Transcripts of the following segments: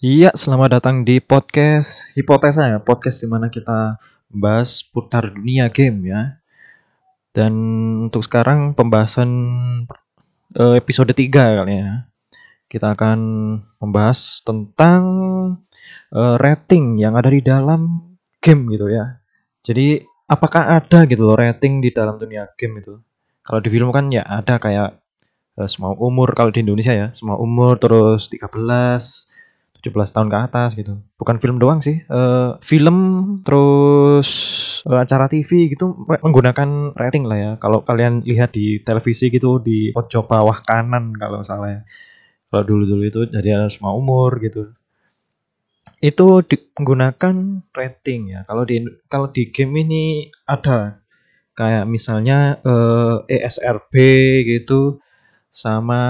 Iya, selamat datang di podcast Hipotesa ya, podcast di mana kita membahas putar dunia game ya. Dan untuk sekarang pembahasan eh, episode 3 kali ya. Kita akan membahas tentang eh, rating yang ada di dalam game gitu ya. Jadi apakah ada gitu loh rating di dalam dunia game itu? Kalau di film kan ya ada kayak eh, semua umur kalau di Indonesia ya, semua umur terus 13 17 tahun ke atas gitu. Bukan film doang sih, eh, film terus eh, acara TV gitu me- menggunakan rating lah ya. Kalau kalian lihat di televisi gitu di pojok bawah kanan kalau salah ya. Kalau dulu-dulu itu jadi semua umur gitu. Itu menggunakan rating ya. Kalau di kalau di game ini ada kayak misalnya eh, ESRB gitu sama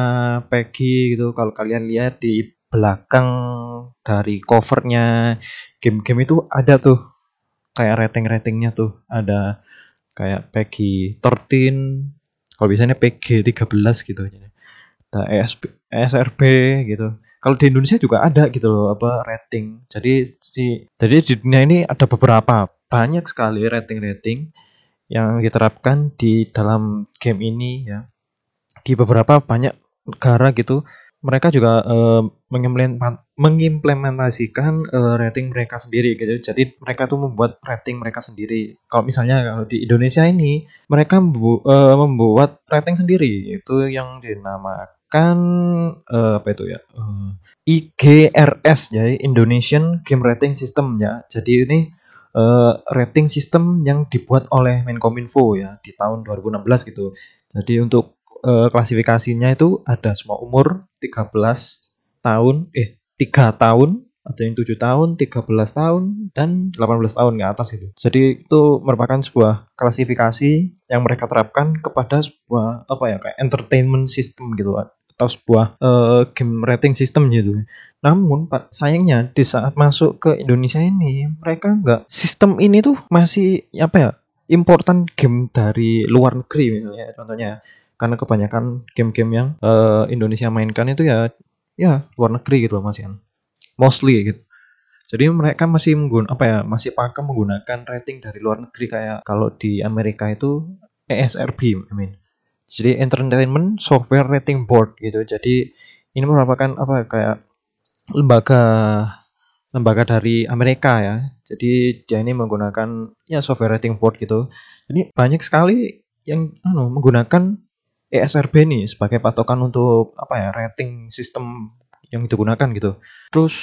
Peggy gitu. Kalau kalian lihat di belakang dari covernya game-game itu ada tuh. Kayak rating-ratingnya tuh ada. Kayak Peggy 13 kalau biasanya PG 13 gitu ada ESP, ESRB gitu. Kalau di Indonesia juga ada gitu loh apa rating. Jadi si jadi di dunia ini ada beberapa banyak sekali rating-rating yang diterapkan di dalam game ini ya. Di beberapa banyak negara gitu mereka juga mengimplemen- mengimplementasikan eh, rating mereka sendiri gitu. Jadi mereka tuh membuat rating mereka sendiri. Kalau misalnya kalau di Indonesia ini mereka membu- eh, membuat rating sendiri itu yang dinamakan eh, apa itu ya? Eh, IGRS jadi Indonesian Game Rating System ya. Jadi ini eh, rating system yang dibuat oleh Menkominfo ya di tahun 2016 gitu. Jadi untuk eh, klasifikasinya itu ada semua umur 13 tahun eh 3 tahun ada yang 7 tahun, 13 tahun dan 18 tahun ke atas itu. Jadi itu merupakan sebuah klasifikasi yang mereka terapkan kepada sebuah apa ya kayak entertainment system gitu atau sebuah eh, game rating system gitu. Namun Pak sayangnya di saat masuk ke Indonesia ini mereka nggak sistem ini tuh masih apa ya important game dari luar negeri misalnya contohnya karena kebanyakan game-game yang eh, Indonesia mainkan itu ya ya luar negeri gitu loh Mas Yan. Mostly gitu. Jadi mereka masih menggun apa ya masih pakai menggunakan rating dari luar negeri kayak kalau di Amerika itu ESRB I mean. Jadi Entertainment Software Rating Board gitu. Jadi ini merupakan apa kayak lembaga lembaga dari Amerika ya. Jadi dia ini menggunakan ya software rating board gitu. Jadi banyak sekali yang anu, menggunakan ESRB nih sebagai patokan untuk apa ya rating sistem yang digunakan gitu. Terus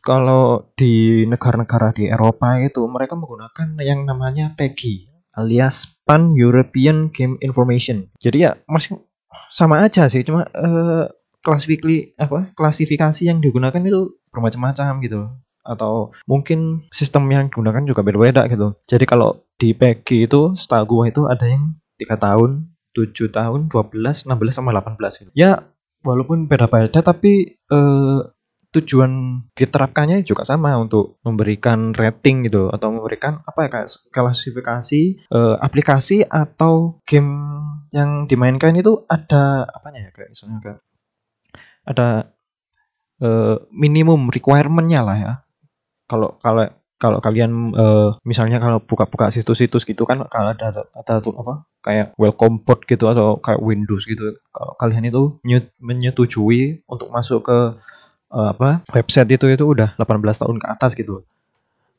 kalau di negara-negara di Eropa itu mereka menggunakan yang namanya PEGI alias Pan European Game Information. Jadi ya masih sama aja sih, cuma eh, klasifikasi apa klasifikasi yang digunakan itu bermacam-macam gitu atau mungkin sistem yang digunakan juga beda-beda gitu. Jadi kalau di PEGI itu setahu gua itu ada yang tiga tahun, 7 tahun, 12, 16 sama 18 gitu. Ya walaupun beda-beda tapi eh, tujuan diterapkannya juga sama untuk memberikan rating gitu atau memberikan apa ya kayak klasifikasi eh, aplikasi atau game yang dimainkan itu ada apanya ya kayak misalnya kayak ada eh, minimum requirement-nya lah ya. Kalau kalau kalau kalian eh, misalnya kalau buka-buka situs-situs gitu kan kalau ada ada, tuh apa kayak welcome board gitu atau kayak Windows gitu. Kalau kalian itu nye- menyetujui untuk masuk ke eh, apa website itu itu udah 18 tahun ke atas gitu.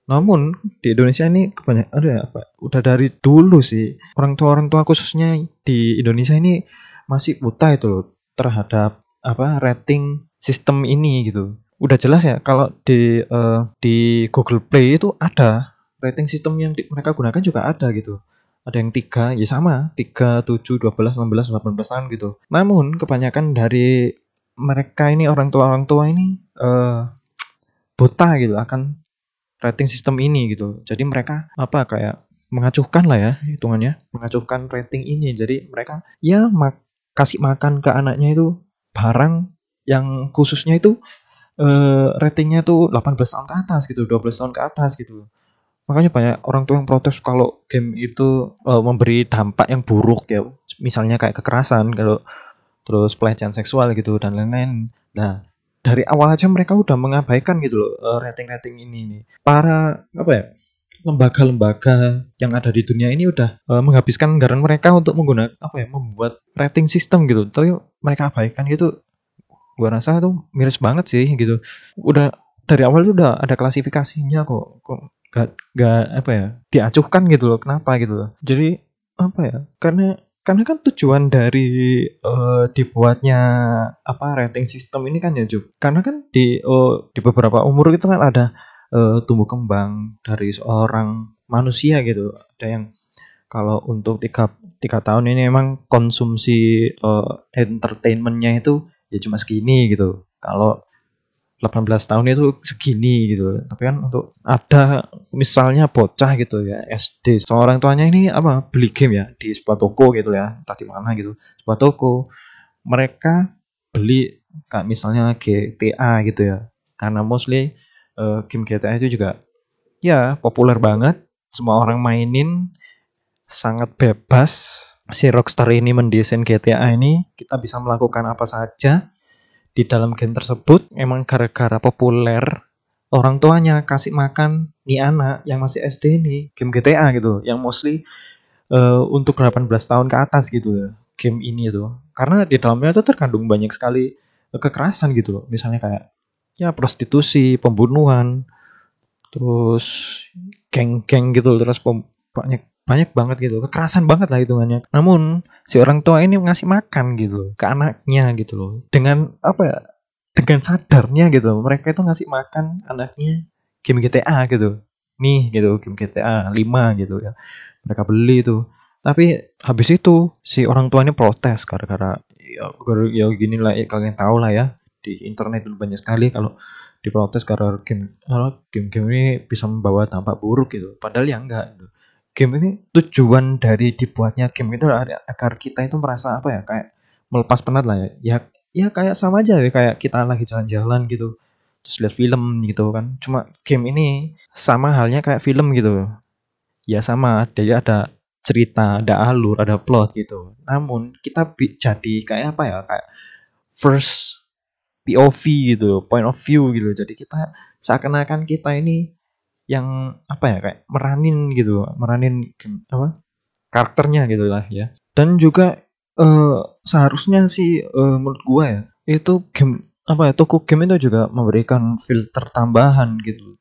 Namun di Indonesia ini kebanyakan ada ya, apa udah dari dulu sih orang tua orang tua khususnya di Indonesia ini masih buta itu loh terhadap apa rating sistem ini gitu. Udah jelas ya kalau di eh, di Google Play itu ada rating sistem yang di- mereka gunakan juga ada gitu. Ada yang tiga, ya sama, 3, 7, 12, 16, 18 tahun gitu. Namun kebanyakan dari mereka ini orang tua orang tua ini eh buta gitu akan rating sistem ini gitu. Jadi mereka apa kayak mengacuhkan lah ya hitungannya, mengacuhkan rating ini. Jadi mereka ya mak- kasih makan ke anaknya itu barang yang khususnya itu eh, ratingnya tuh 18 tahun ke atas gitu, 12 tahun ke atas gitu. Makanya banyak orang tua yang protes kalau game itu eh, memberi dampak yang buruk ya. Misalnya kayak kekerasan kalau terus pelecehan seksual gitu dan lain-lain. Nah, dari awal aja mereka udah mengabaikan gitu loh uh, rating-rating ini nih. Para apa ya? lembaga-lembaga yang ada di dunia ini udah uh, menghabiskan anggaran mereka untuk menggunakan apa ya membuat rating system gitu tapi mereka abaikan gitu gua rasa itu miris banget sih gitu. Udah dari awal itu udah ada klasifikasinya kok kok gak, gak apa ya diacuhkan gitu loh kenapa gitu loh. Jadi apa ya karena karena kan tujuan dari uh, dibuatnya apa rating system ini kan ya Juk karena kan di uh, di beberapa umur itu kan ada uh, tumbuh kembang dari seorang manusia gitu. Ada yang kalau untuk tiga tiga tahun ini emang konsumsi uh, entertainmentnya itu ya cuma segini gitu. Kalau 18 tahun itu segini gitu. Tapi kan untuk ada misalnya bocah gitu ya SD seorang tuanya ini apa beli game ya di sebuah toko gitu ya. Tadi mana gitu sebuah toko. Mereka beli kayak misalnya GTA gitu ya. Karena mostly uh, game GTA itu juga ya populer banget. Semua orang mainin sangat bebas si Rockstar ini mendesain GTA ini kita bisa melakukan apa saja di dalam game tersebut. Emang gara-gara populer orang tuanya kasih makan nih anak yang masih SD ini game GTA gitu yang mostly uh, untuk 18 tahun ke atas gitu ya game ini tuh karena di dalamnya tuh terkandung banyak sekali kekerasan gitu loh misalnya kayak ya prostitusi pembunuhan terus geng-geng gitu terus banyak banyak banget gitu. Kekerasan banget lah hitungannya. Namun si orang tua ini ngasih makan gitu ke anaknya gitu loh. Dengan apa ya dengan sadarnya gitu mereka itu ngasih makan anaknya game GTA gitu. Nih gitu game GTA 5 gitu ya. Mereka beli itu. Tapi habis itu si orang tua ini protes gara-gara ya, ya gini lah ya, kalian tahu lah ya. Di internet itu banyak sekali kalau diprotes karena game game-game ini bisa membawa dampak buruk gitu. Padahal ya enggak gitu game ini tujuan dari dibuatnya game itu agar kita itu merasa apa ya kayak melepas penat lah ya. Ya ya kayak sama aja ya kayak kita lagi jalan-jalan gitu terus lihat film gitu kan. Cuma game ini sama halnya kayak film gitu. Ya sama jadi ada cerita ada alur ada plot gitu. Namun kita jadi kayak apa ya kayak first POV gitu point of view gitu. Jadi kita seakan-akan kita ini yang apa ya kayak meranin gitu meranin apa karakternya gitu lah ya. Dan juga uh, seharusnya sih uh, menurut gua ya itu game apa ya toko game itu juga memberikan filter tambahan gitu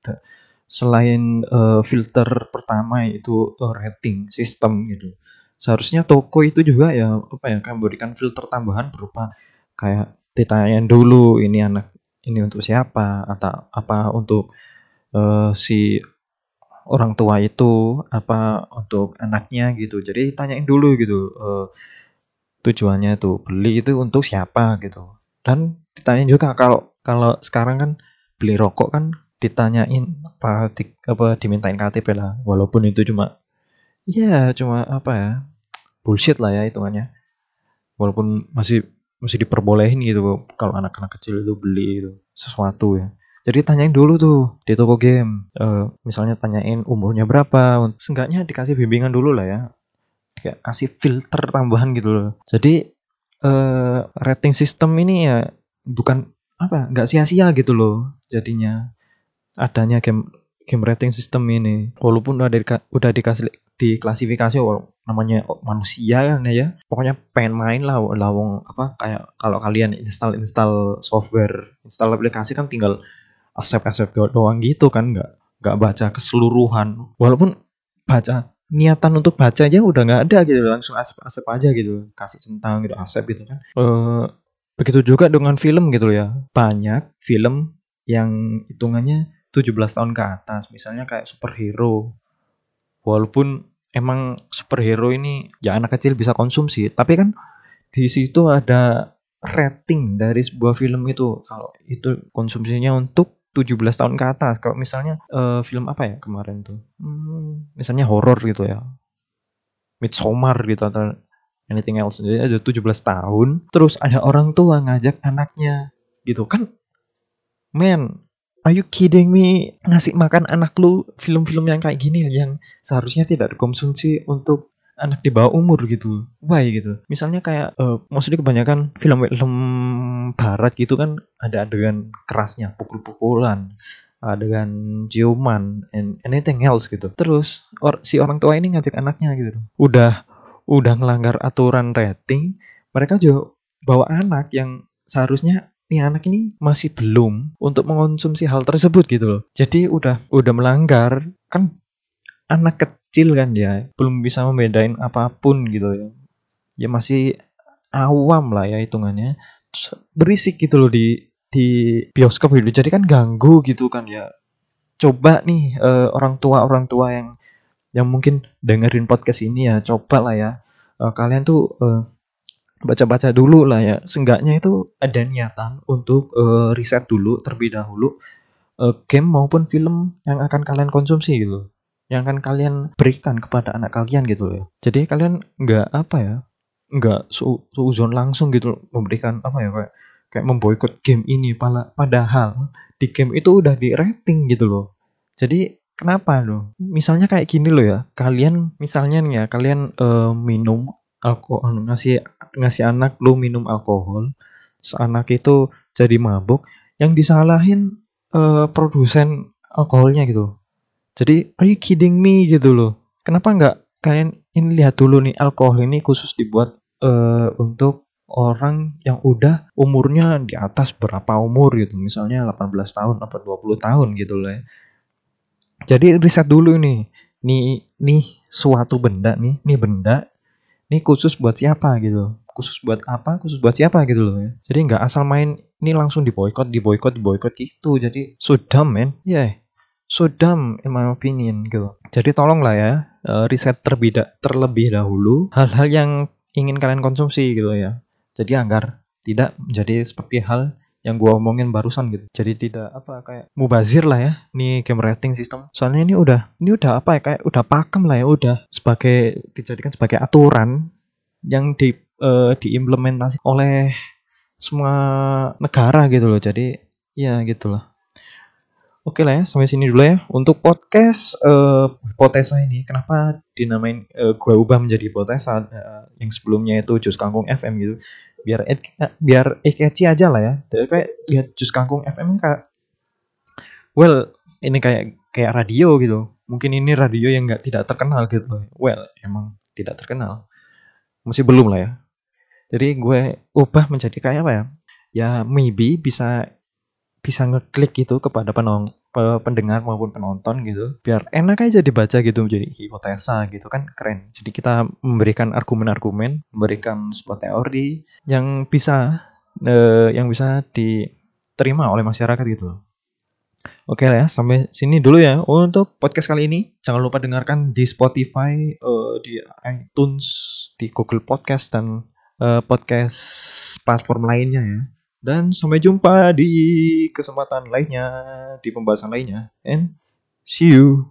selain uh, filter pertama itu rating sistem gitu. Seharusnya toko itu juga ya apa ya kan memberikan filter tambahan berupa kayak ditanyain dulu ini anak ini untuk siapa? Atau apa untuk uh, si orang tua itu apa untuk anaknya gitu. Jadi tanyain dulu gitu uh, tujuannya itu beli itu untuk siapa gitu. Dan ditanyain juga kalau kalau sekarang kan beli rokok kan ditanyain apa di, apa dimintain KTP lah. Walaupun itu cuma ya cuma apa ya bullshit lah ya hitungannya. Walaupun masih masih diperbolehin gitu kalau anak-anak kecil itu beli itu sesuatu ya jadi tanyain dulu tuh di toko game. Uh, misalnya tanyain umurnya berapa. Seenggaknya dikasih bimbingan dulu lah ya. Kayak kasih filter tambahan gitu loh. Jadi uh, rating system ini ya bukan apa nggak sia-sia gitu loh jadinya adanya game game rating system ini walaupun udah di, udah dikasih diklasifikasi namanya manusia kan ya pokoknya pengen main lah lawong apa kayak kalau kalian install install software install aplikasi kan tinggal asep-asep doang gitu kan nggak nggak baca keseluruhan. Walaupun baca niatan untuk baca aja udah nggak ada gitu langsung asep-asep aja gitu kasih centang gitu asep gitu kan. E, begitu juga dengan film gitu ya. Banyak film yang hitungannya 17 tahun ke atas misalnya kayak superhero. Walaupun emang superhero ini ya anak kecil bisa konsumsi tapi kan di situ ada rating dari sebuah film itu. Kalau itu konsumsinya untuk 17 tahun ke atas. Kalau misalnya uh, film apa ya kemarin tuh? Hmm, misalnya horor gitu ya. Midsommar gitu atau anything else. Jadi ada 17 tahun, terus ada orang tua ngajak anaknya gitu kan. Man, are you kidding me? Ngasih makan anak lu film-film yang kayak gini yang seharusnya tidak dikonsumsi untuk anak di bawah umur gitu. Why gitu? Misalnya kayak uh, maksudnya kebanyakan film-film barat gitu kan ada adegan kerasnya pukul-pukulan adegan ciuman and anything else gitu. Terus or, si orang tua ini ngajak anaknya gitu. Udah udah ngelanggar aturan rating mereka juga bawa anak yang seharusnya nih anak ini masih belum untuk mengonsumsi hal tersebut gitu loh. Jadi udah udah melanggar kan anak kecil kan ya belum bisa membedain apa pun gitu ya. Ya masih awam lah ya hitungannya. Terus berisik gitu loh di di bioskop gitu. Jadi kan ganggu gitu kan ya. Coba nih uh, orang tua orang tua yang yang mungkin dengerin podcast ini ya coba lah ya. Uh, kalian tuh uh, baca-baca dulu lah ya. Seenggaknya itu ada niatan untuk uh, riset dulu terlebih dahulu uh, game maupun film yang akan kalian konsumsi gitu yang akan kalian berikan kepada anak kalian gitu ya. Jadi kalian nggak apa ya, nggak suzon langsung gitu memberikan apa ya kayak kayak memboikot game ini padahal di game itu udah di rating gitu loh. Jadi kenapa loh? Misalnya kayak gini loh ya, kalian misalnya nih ya kalian uh, minum alkohol ngasih ngasih anak lu minum alkohol, anak itu jadi mabuk, yang disalahin uh, produsen alkoholnya gitu jadi, are you kidding me gitu loh. Kenapa nggak kalian ini lihat dulu nih alkohol ini khusus dibuat uh, untuk orang yang udah umurnya di atas berapa umur gitu. Misalnya 18 tahun atau 20 tahun gitu loh ya. Jadi riset dulu nih. Nih nih suatu benda nih, nih benda nih khusus buat siapa gitu. Khusus buat apa? Khusus buat siapa gitu loh ya. Jadi nggak asal main ini langsung diboykot, diboykot, diboykot gitu. Jadi so dumb man. Yeah so dumb in my opinion gitu. Jadi tolonglah ya uh, riset terlebih, terlebih dahulu hal-hal yang ingin kalian konsumsi gitu ya. Jadi agar tidak menjadi seperti hal yang gua omongin barusan gitu. Jadi tidak apa kayak mubazir lah ya nih game rating system. Soalnya ini udah ini udah apa ya kayak udah pakem lah ya udah sebagai dijadikan sebagai aturan yang di uh, diimplementasi oleh semua negara gitu loh. Jadi ya gitulah. Oke lah ya, sampai sini dulu ya. Untuk podcast uh, hipotesa ini, kenapa dinamain uh, gue ubah menjadi hipotesa uh, yang sebelumnya itu Jus Kangkung FM gitu. Biar uh, biar catchy aja lah ya. Jadi kayak lihat Jus Kangkung FM kayak well, ini kayak kayak radio gitu. Mungkin ini radio yang nggak tidak terkenal gitu. Well, emang tidak terkenal. Masih belum lah ya. Jadi gue ubah menjadi kayak apa ya? Ya maybe bisa bisa ngeklik gitu kepada penong pendengar maupun penonton gitu biar enak aja dibaca gitu menjadi hipotesa gitu kan keren jadi kita memberikan argumen-argumen memberikan sebuah teori yang bisa uh, yang bisa diterima oleh masyarakat gitu Oke lah ya, sampai sini dulu ya untuk podcast kali ini. Jangan lupa dengarkan di Spotify, uh, di iTunes, di Google Podcast dan uh, podcast platform lainnya ya. Dan sampai jumpa di kesempatan lainnya, di pembahasan lainnya. And see you.